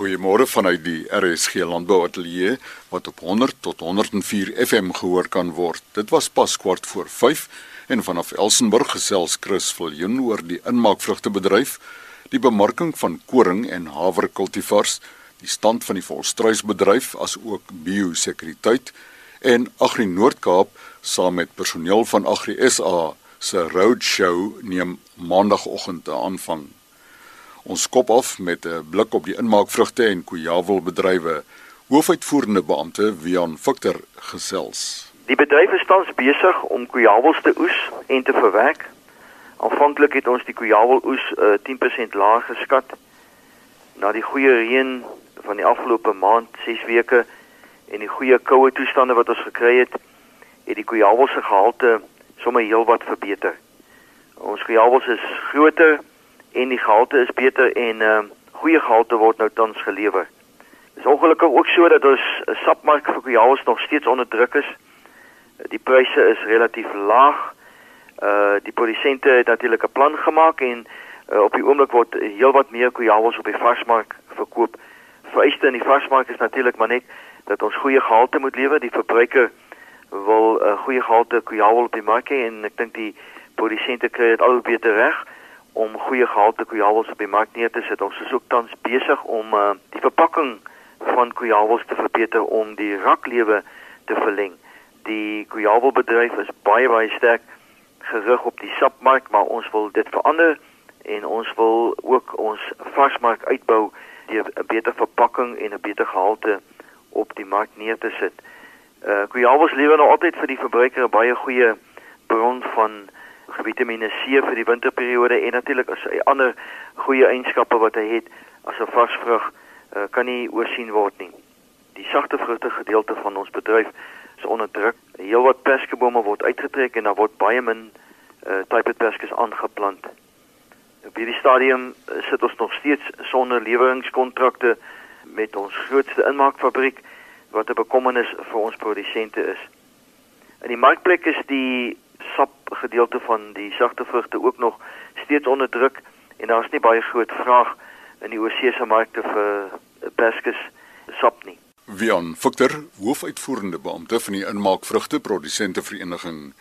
Goeiemôre vanuit die RSG Landbou Ateljee wat op 100 tot 104 FM gehoor kan word. Dit was pas kwart voor 5 en vanaf Elsenburg gesels Chris Viljoen oor die inmaakvrugtebedryf, die bemarking van koring en haverkultivars, die stand van die volstruisbedryf as ook biosekuriteit en Agri Noord-Kaap saam met personeel van Agri SA se roadshow neem maandagooggend te aanvang. Ons kop af met 'n blik op die inmaakvrugte en kojawelbedrywe. Hoofuitvoerende beampte Wian Victor gesels. Die bedryf is tans besig om kojawels te oes en te verwerk. Aanvanklik het ons die kojaweloes uh, 10% laag geskat. Na die goeie reën van die afgelope maand, 6 weke en die goeie koue toestande wat ons gekry het, het die kojawels se gehalte sommer heelwat verbeter. Ons kojawels is groter en die gehalte is beter en ehm uh, goeie gehalte word nou tans gelewer. Dis ongelukkig ook so dat ons sapmark vir kojawels nog steeds onder druk is. Die pryse is relatief laag. Uh die produsente het natuurlik 'n plan gemaak en uh, op die oomblik word heelwat meer kojawels op die varsmark verkoop. Vereiste in die varsmark is natuurlik maar net dat ons goeie gehalte moet lewer. Die verbruiker wil 'n uh, goeie gehalte kojawel op die mark hê en ek dink die produsente kry dit al beter reg om goeie gehalte kojawels op die mark neer te sit. Ons is ook tans besig om uh, die verpakking van kojawels te verbeter om die raklewe te verleng. Die kojawelbedryf is baie baie sterk gerig op die sapmark, maar ons wil dit verander en ons wil ook ons varsmark uitbou deur 'n beter verpakking en 'n beter gehalte op die mark neer te sit. Uh kojawels lewer nog altyd vir die verbruiker 'n baie goeie bron van Vitamiene C vir die winterperiode en natuurlik as 'n ander goeie eienskappe wat hy het as 'n varsvrug uh, kan nie oorsien word nie. Die sagte vrugte gedeelte van ons bedryf is onder druk. Heelwat perskebome word uitgetrek en daar word baie min uh, type perskes aangeplant. Op hierdie stadium uh, sit ons nog steeds sonder leweringskontrakte met ons grootste inmaakfabriek wat 'n bekommernis vir ons produsente is. In die markplek is die sap gedeelte van die sagte vrugte ook nog steeds onder druk en daar's nie baie groot vraag in die oorsese markte vir peskes sap nie. Wian Victor, hoofuitvoerende beampte van die inmaakvrugte produsente vereniging,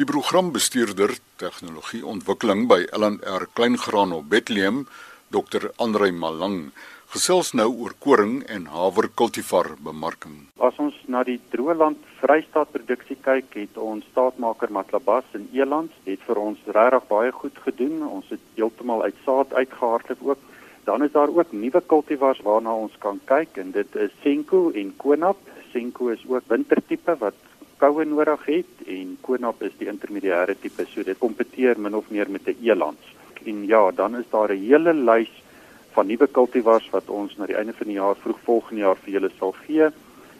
die programbestuurder tegnologie ontwikkeling by LNR Kleingraan op Bethlehem, Dr. Andrei Malang gesels nou oor koring en haver kultivar bemarking. As ons na die droëland Vrystaat produksie kyk, het ons staatmaker Matlabas in Eland het vir ons regtig baie goed gedoen. Ons het heeltemal uit saad uitgehardloop ook. Dan is daar ook nuwe kultivars waarna ons kan kyk en dit is Senko en Konap. Senko is ook wintertipe wat koue nodig het en Konap is die intermediêre tipe. So dit kompeteer min of meer met 'n Elands. En ja, dan is daar 'n hele lys van nuwe kultivars wat ons na die einde van die jaar vroeg volgende jaar vir julle sal gee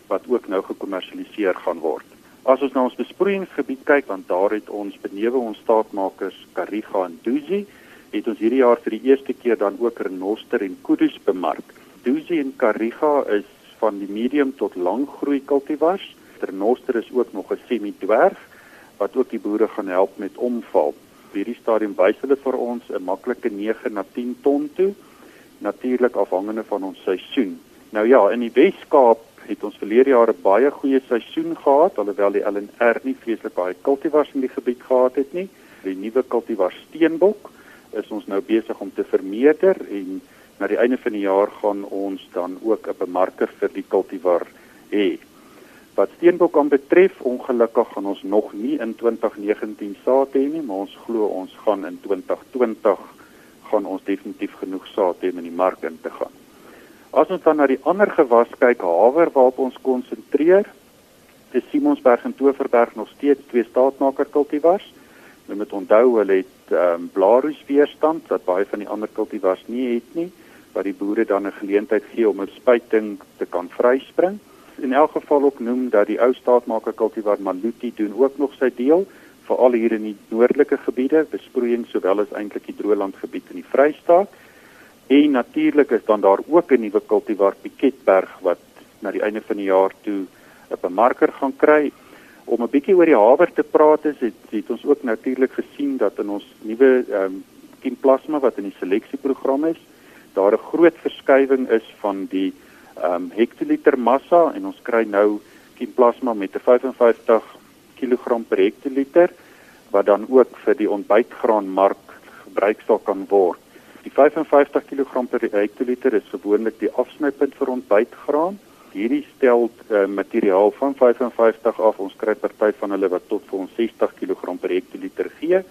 wat ook nou gekommersialiseer gaan word. As ons na ons besproeiingsgebied kyk, want daar het ons benewe ons staatmakers Kariga en Duzi, het ons hierdie jaar vir die eerste keer dan ook Renoster en Kudus bemark. Duzi en Kariga is van die medium tot lang groei kultivars. Renoster is ook nog 'n semi-dwerg wat ook die boere gaan help met omval. Op hierdie stadium wys hulle vir ons 'n maklike 9 na 10 ton toe, natuurlik afhangende van ons seisoen. Nou ja, in die Wes-Kaap het ons verlede jaar 'n baie goeie seisoen gehad alhoewel die LNR nie vreeslik baie kultivars in die gebied gehad het nie. Die nuwe kultivar steenbok is ons nou besig om te vermeerder en na die einde van die jaar gaan ons dan ook 'n bemarker vir die kultivar hê. Wat steenbok betref, ongelukkig gaan ons nog nie in 2019 saad hê nie, maar ons glo ons gaan in 2020 gaan ons definitief genoeg saad hê om in die mark in te gaan. As ons dan na die ander gewas kyk, haver waarop ons konsentreer, is Simonsberg en Toverberg nog steeds twee staatmaker kultivars. Jy moet onthou hulle het ehm um, blaarroes weerstand wat baie van die ander kultivars nie het nie, wat die boere dan 'n geleentheid gee om 'n spuiting te kan vryspring. In elk geval ook noem dat die ou staatmaker kultivar Maluti doen ook nog sy deel veral hier in die noordelike gebiede, besproeiing sowel as eintlik die droëlandgebied in die Vrystaat. En natuurlik is dan daar ook 'n nuwe kultivar Piketberg wat na die einde van die jaar toe 'n bemarker gaan kry. Om 'n bietjie oor die haver te praat is het, het ons ook natuurlik gesien dat in ons nuwe ehm um, kiemplasma wat in die seleksieprogram is, daar 'n groot verskywing is van die ehm um, hektoliter massa en ons kry nou kiemplasma met 'n 55 kg per hektoliter wat dan ook vir die ontbytgraanmark gebruik sal kan word. Die 55 kg per hektoliter is gewoonlik die afsnypunt vir ontbytgraan. Hierdie stel uh, materiaal van 55 af. Ons kry party van hulle wat tot vir ons 60 kg per hektoliter gee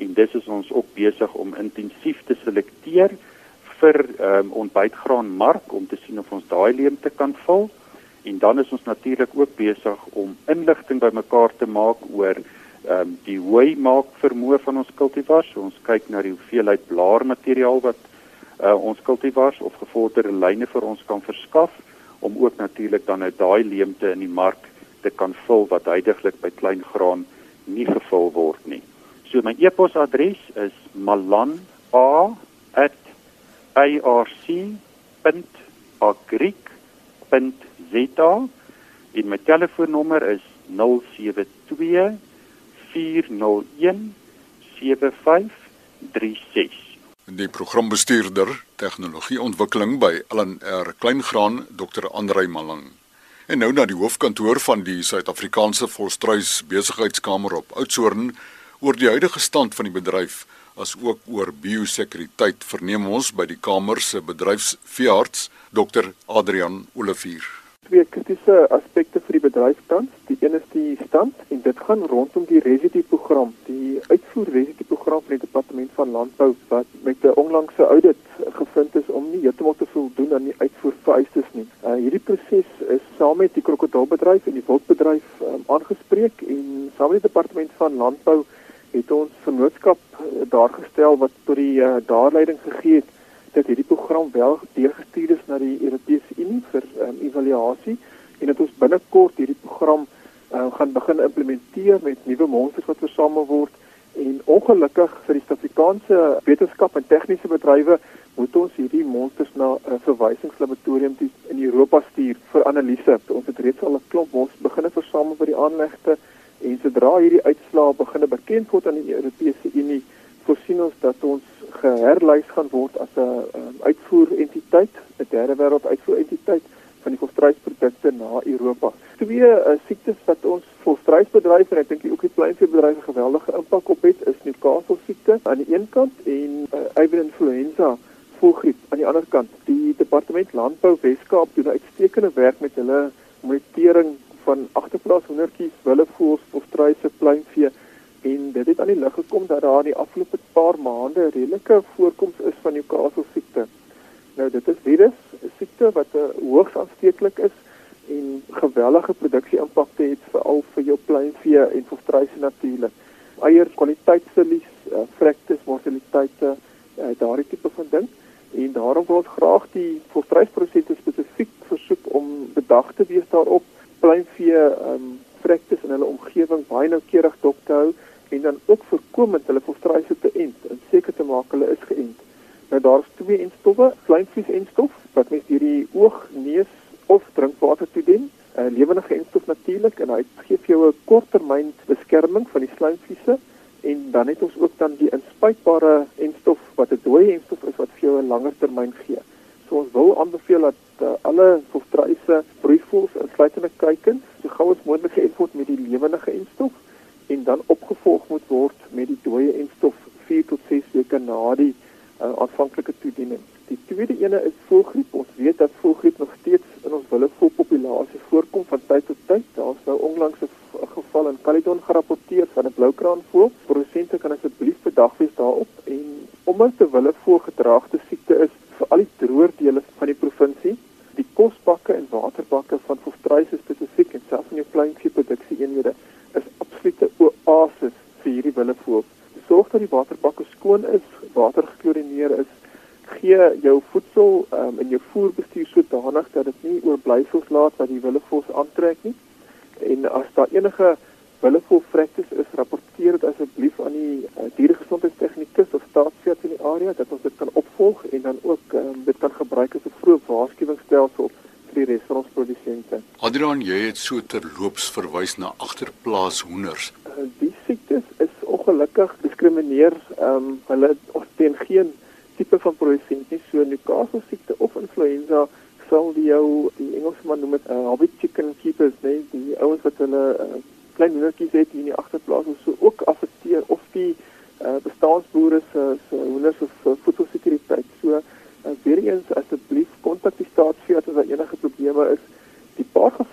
en dis is ons ook besig om intensief te selekteer vir um, ontbytgraanmark om te sien of ons daai leemte kan vul. En dan is ons natuurlik ook besig om inligting bymekaar te maak oor ehm um, die hooi maak vermoë van ons kultivars. So ons kyk na die hoeveelheid blaarmateriaal wat uh, ons kultivars of gevorderde lyne vir ons kan verskaf om ook natuurlik dan uit daai leemte in die mark te kan vul wat heidaglik by klein graan nie gevul word nie. So my e-posadres is malan@arc.agric.za en my telefoonnommer is 072 Die programbestuurder tegnologieontwikkeling by LNR Kleingraan Dr. Andrei Malang. En nou na die hoofkantoor van die Suid-Afrikaanse Volstruis Besigheidskamer op Oudtshoorn oor die huidige stand van die bedryf as ook oor biosekuriteit verneem ons by die Kamer se bedryfsveearts Dr. Adrian Olivier twee kritiese aspekte vir die bedryf tans. Die een is die stand en dit gaan rondom die residu program, die uitvoer residu program van die departement van landbou wat met 'n onlangse audit gevind is om nie heeltemal te voldoen aan die uitvoervereistes nie. Uh, hierdie proses is saam met die krokodilbedryf en die wildbedryf um, aangespreek en saam met die departement van landbou het ons vennootskap uh, daar gestel wat tot die uh, daarleiding gegee het dat hierdie program wel deurgestuur is na die Europese Unie vir um, evaluasie en dat ons binnekort hierdie program uh, gaan begin implementeer met nuwe monsters wat versamel word en ongelukkig vir die Suid-Afrikaanse wetenskap en tegniese bedrywe moet ons hierdie monsters na 'n uh, verwysingslaboratorium in Europa stuur vir analise. Ons het reeds al 'n klomp monsters begin versamel by die aanlegte en sodra hierdie uitslae begin bekend word aan die Europese Unie voorsien ons dat ons geherlys gaan word as 'n um, uitvoerentiteit, 'n derde wêreld uitvoerentiteit van die volstruisprodukte na Europa. Twee uh, siektes wat ons volstruisbedryf en ek dink ook die kleinveebedryf 'n geweldige impak op het, is Newcastle siekte aan die een kant en uh, avian influenza voelgriep aan die ander kant. Die departement landbou Weskaap doen uitstekende werk met hulle monitering van agterplaas hoendertjies, willevoëls, volstruise, pluimvee en dit het aan die lig gekom dat daar die afgelope paar maande redelike voorkoms is van Newcastle siekte. Nou dit is virus, 'n siekte wat uh, eh, hoogs aansteeklik is en gewellige produksie impakte het veral vir jou pluimvee en volstruise natuurlik. Eier kwaliteitsverlies, uh, vrektes, mortaliteite, uh, daardie tipe van ding en daarom wil ons graag die volstruisprodusente spesifiek versoek om bedag te wees daarop pluimvee um, vrektes in hulle omgewing baie noukeurig dop te hou en dan ook voorkomend hulle volstruise te ent en seker te maak hulle is geënt. Nou daar's twee enstowwe, kleinvlies enstof wat mens deur die oog, neus of drinkwater toedien. 'n uh, Lewende enstof natuurlik en hy gee vir jou 'n korttermyn beskerming van die slijmvliese en dan het ons ook dan die inspuitbare enstof wat 'n dooie enstof is wat vir jou 'n langer termyn gee. So ons wil aanbeveel dat uh, alle volstruise, broeivoëls en sluitende kuikens so gou as moontlik word met die lewende enstof en dan opgevolg moet word met die dooie enstof 4 tot 6 weke na die uh, aanvanklike toediening. Die tweede ene is voëlgriep. Ons weet dat voëlgriep nog steeds in ons willevoëlpopulasie voorkom van tyd tot tyd. Daar's nou onlangs 'n geval in Caledon gerapporteer van 'n bloukraanvoël. Produsente kan asseblief bedag wees daarop en omdat 'n willevoël gedraagde siekte is vir al die droër dele van die provinsie, die kosbakke en waterbakke van volstruise spesifiek en selfs in jou kleinveeproduksie eenhede is absolute oases vir hierdie willevoël. Sorg dat die waterbakke skoon is, water geklorineer is. Gee jou voedsel um, en jou voerbestuur sodanig dat dit nie oorblyfsels laat wat die willevoëls aantrek nie. En as daar enige willevoël vrektes is, rapporteer dit asseblief aan die uh, dieregesondheidstegnikus of staatsveearts in die area dat ons dit kan opvolg en dan ook um, dit kan gebruik as 'n vroeë waarskuwingsstelsel vir die res van ons produsente. Adrian, jy het so terloops verwys na agterplaas hoenders. Uh, die siektes is ongelukkig diskrimineer ehm um, hulle teen geen tipe van produsent nie. So Newcastle siekte of influenza sal die jou die Engelsman noem dit uh, habit chicken keepers, nee, die ouens wat hulle uh, klein hoendertjies het in die agterplaas of so ook affekteer of die uh, bestaansboere se se hoenders of voedselsekuriteit. So uh, weer eens asseblief kontak die staatsvee as daar enige probleme is. Die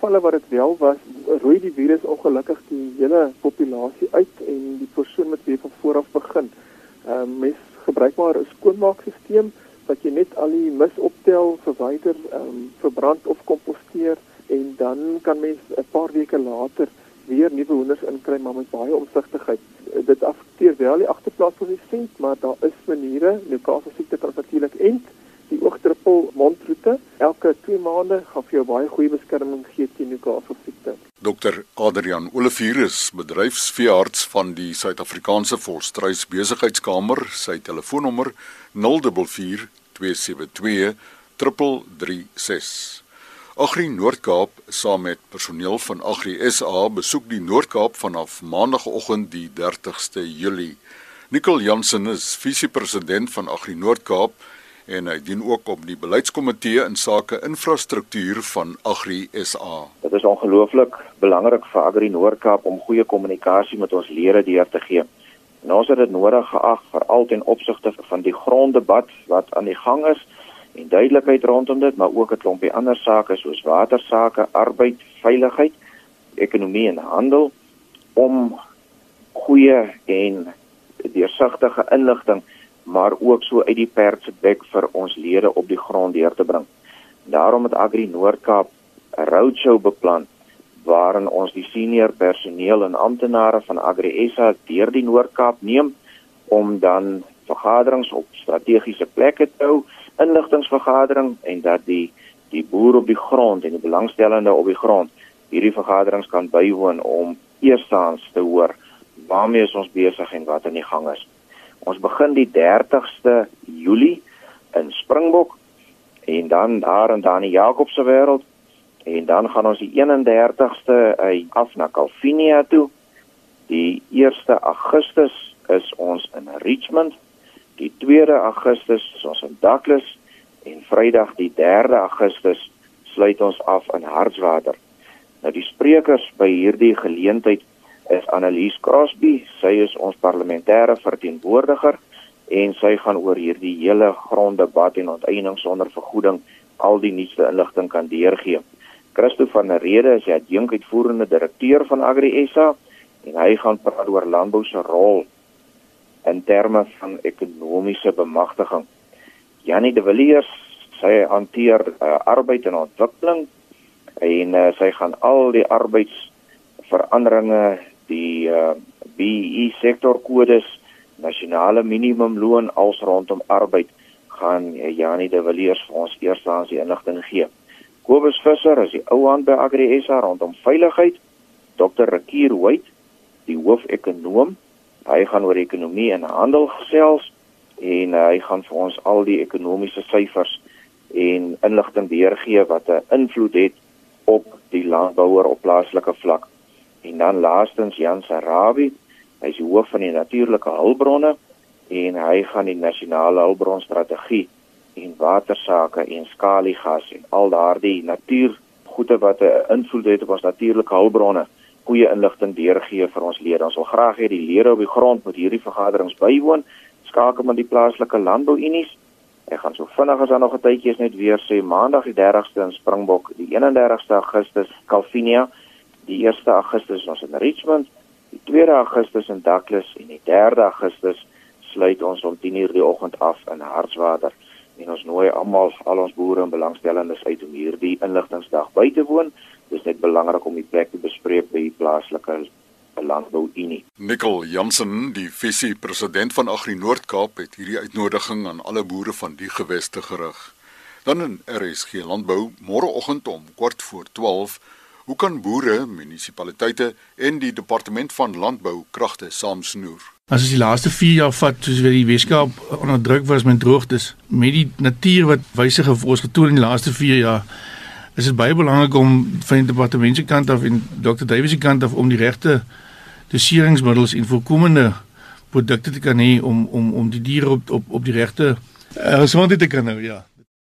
paar gevalle wat dit wel was, roei die virus ongelukkig die hele populasie uit en die persoon moet weer van voor af begin. Ehm uh, mens gebruik maar 'n skoonmaakstelsel dat jy net al die mis optel, verwyder, ehm um, verbrand of komposteer en dan kan mens 'n paar weke later weer nuwe hoenders inkry maar met baie omsigtigheid. Dit affekteer wel die agterplaas van die sent, maar daar is maniere, Newcastle siekte kan natuurlik end die oogdruppel mondroete elke 2 maande gaan vir jou baie goeie beskerming gee teen Newcastle siekte. Dr Adrian Olivirus, bedryfsveearts van die Suid-Afrikaanse Volstruis Besigheidskamer, sy telefoonnommer 044 272 3336. Agri Noord-Kaap saam met personeel van Agri SA besoek die Noord-Kaap vanaf maandagooggend die 30ste Julie. Nicole Jansen is visiepresident van Agri Noord-Kaap en hy dien ook op die beleidskomitee in sake infrastruktuur van Agri SA. Dit is ongelooflik belangrik vir Agri Noord-Kaap om goeie kommunikasie met ons lede deur te gee. En ons het dit nodig geag veral ten opsigte van die gronddebat wat aan die gang is en duidelikheid rondom dit, maar ook 'n klompie ander sake soos watersake, arbeid, veiligheid, ekonomie en handel om goeie en deursigtige inligting maar ook so uit die perd se bek vir ons lede op die grond deur te bring. Daarom het Agri Noord-Kaap 'n roadshow beplan waarin ons die senior personeel en amptenare van Agri SA deur die Noord-Kaap neem om dan vergaderings op strategiese plekke te hou inligtingvergadering en dat die die boer op die grond en die belangstellende op die grond hierdie vergaderings kan bywoon om eerstens te hoor waarmee ons besig en wat aan die gang is. Ons begin die 30ste Julie in Springbok en dan daar en dan in Jakobse wêreld en dan gaan ons die 31ste af na Calvinia toe. Die 1 Augustus is ons in Richmond Die 2de Augustus is ons in Douglas en Vrydag die 3de Augustus sluit ons af in Hartswater. Nou die sprekers by hierdie geleentheid is Annelies Crosby, sy is ons parlementêre verteenwoordiger en sy gaan oor hierdie hele gronddebat en onteiening sonder vergoeding al die nuutste inligting kan deurgee. Christo van der Rede is die adjunkuitvoerende direkteur van Agri SA en hy gaan praat oor landbou se rol in terme van ekonomiese bemagtiging. Janie de Villiers, sy hanteer uh, arbeid en ontwikkeling en uh, sy gaan al die arbeidsveranderinge, die uh, eh, BEE sektorkodes, nasionale minimumloon als rondom arbeid gaan Janie de Villiers vir ons eerstens die inligting gee. Kobus Visser is die ou hand by Agri SA rondom veiligheid. Dr. Rakier White, die hoofekonoom Hy gaan oor ekonomie en handel gesels en uh, hy gaan vir ons al die ekonomiese syfers en inligting deurgee wat 'n invloed het op die landbouer op plaaslike vlak. En dan laastens Jan Sarabi, hy is die hoof van die natuurlike hulpbronne en hy gaan die nasionale hulpbronstrategie en watersake en skaliegas en al daardie natuurgoede wat 'n invloed het op ons natuurlike hulpbronne goeie inligting deurgee vir ons lede. Ons wil graag hê die lede op die grond moet hierdie vergaderings bywoon. Skakel met die plaaslike landbouunies. Ek gaan so vinnig as daar nog 'n tydjie is net weer sê Maandag die 30ste in Springbok, die 31ste Augustus Calvinia, die 1ste Augustus ons in Richmond, die 2de Augustus in Douglas en die 3de Augustus sluit ons om 10:00 die oggend af in Hartswater en ons nooi almal al ons boere en belangstellendes uit om hierdie inligtingsdag by te woon dis net belangrik om die plek te bespreek by die plaaslike landbouunie. Nicole Jansen, die visie president van Agri Noord-Kaap het hierdie uitnodiging aan alle boere van die geweste gerig. Dan in RSG Landbou môreoggend om kwart voor 12 Hoe kan boere, munisipaliteite en die departement van landbou kragte saamsnoer? As ons die laaste 4 jaar vat, soos wat die Weskaap onder druk was met droogtes, met die natuur wat wysige vir ons getoon in die laaste 4 jaar, is dit baie belangrik om van die departement se kant af en Dr. Davies se kant af om die regte doseringsmiddels en voorkomende produkte te kan hê om om om die diere op op op die regte Uh, Gesondheid te kan nou, ja.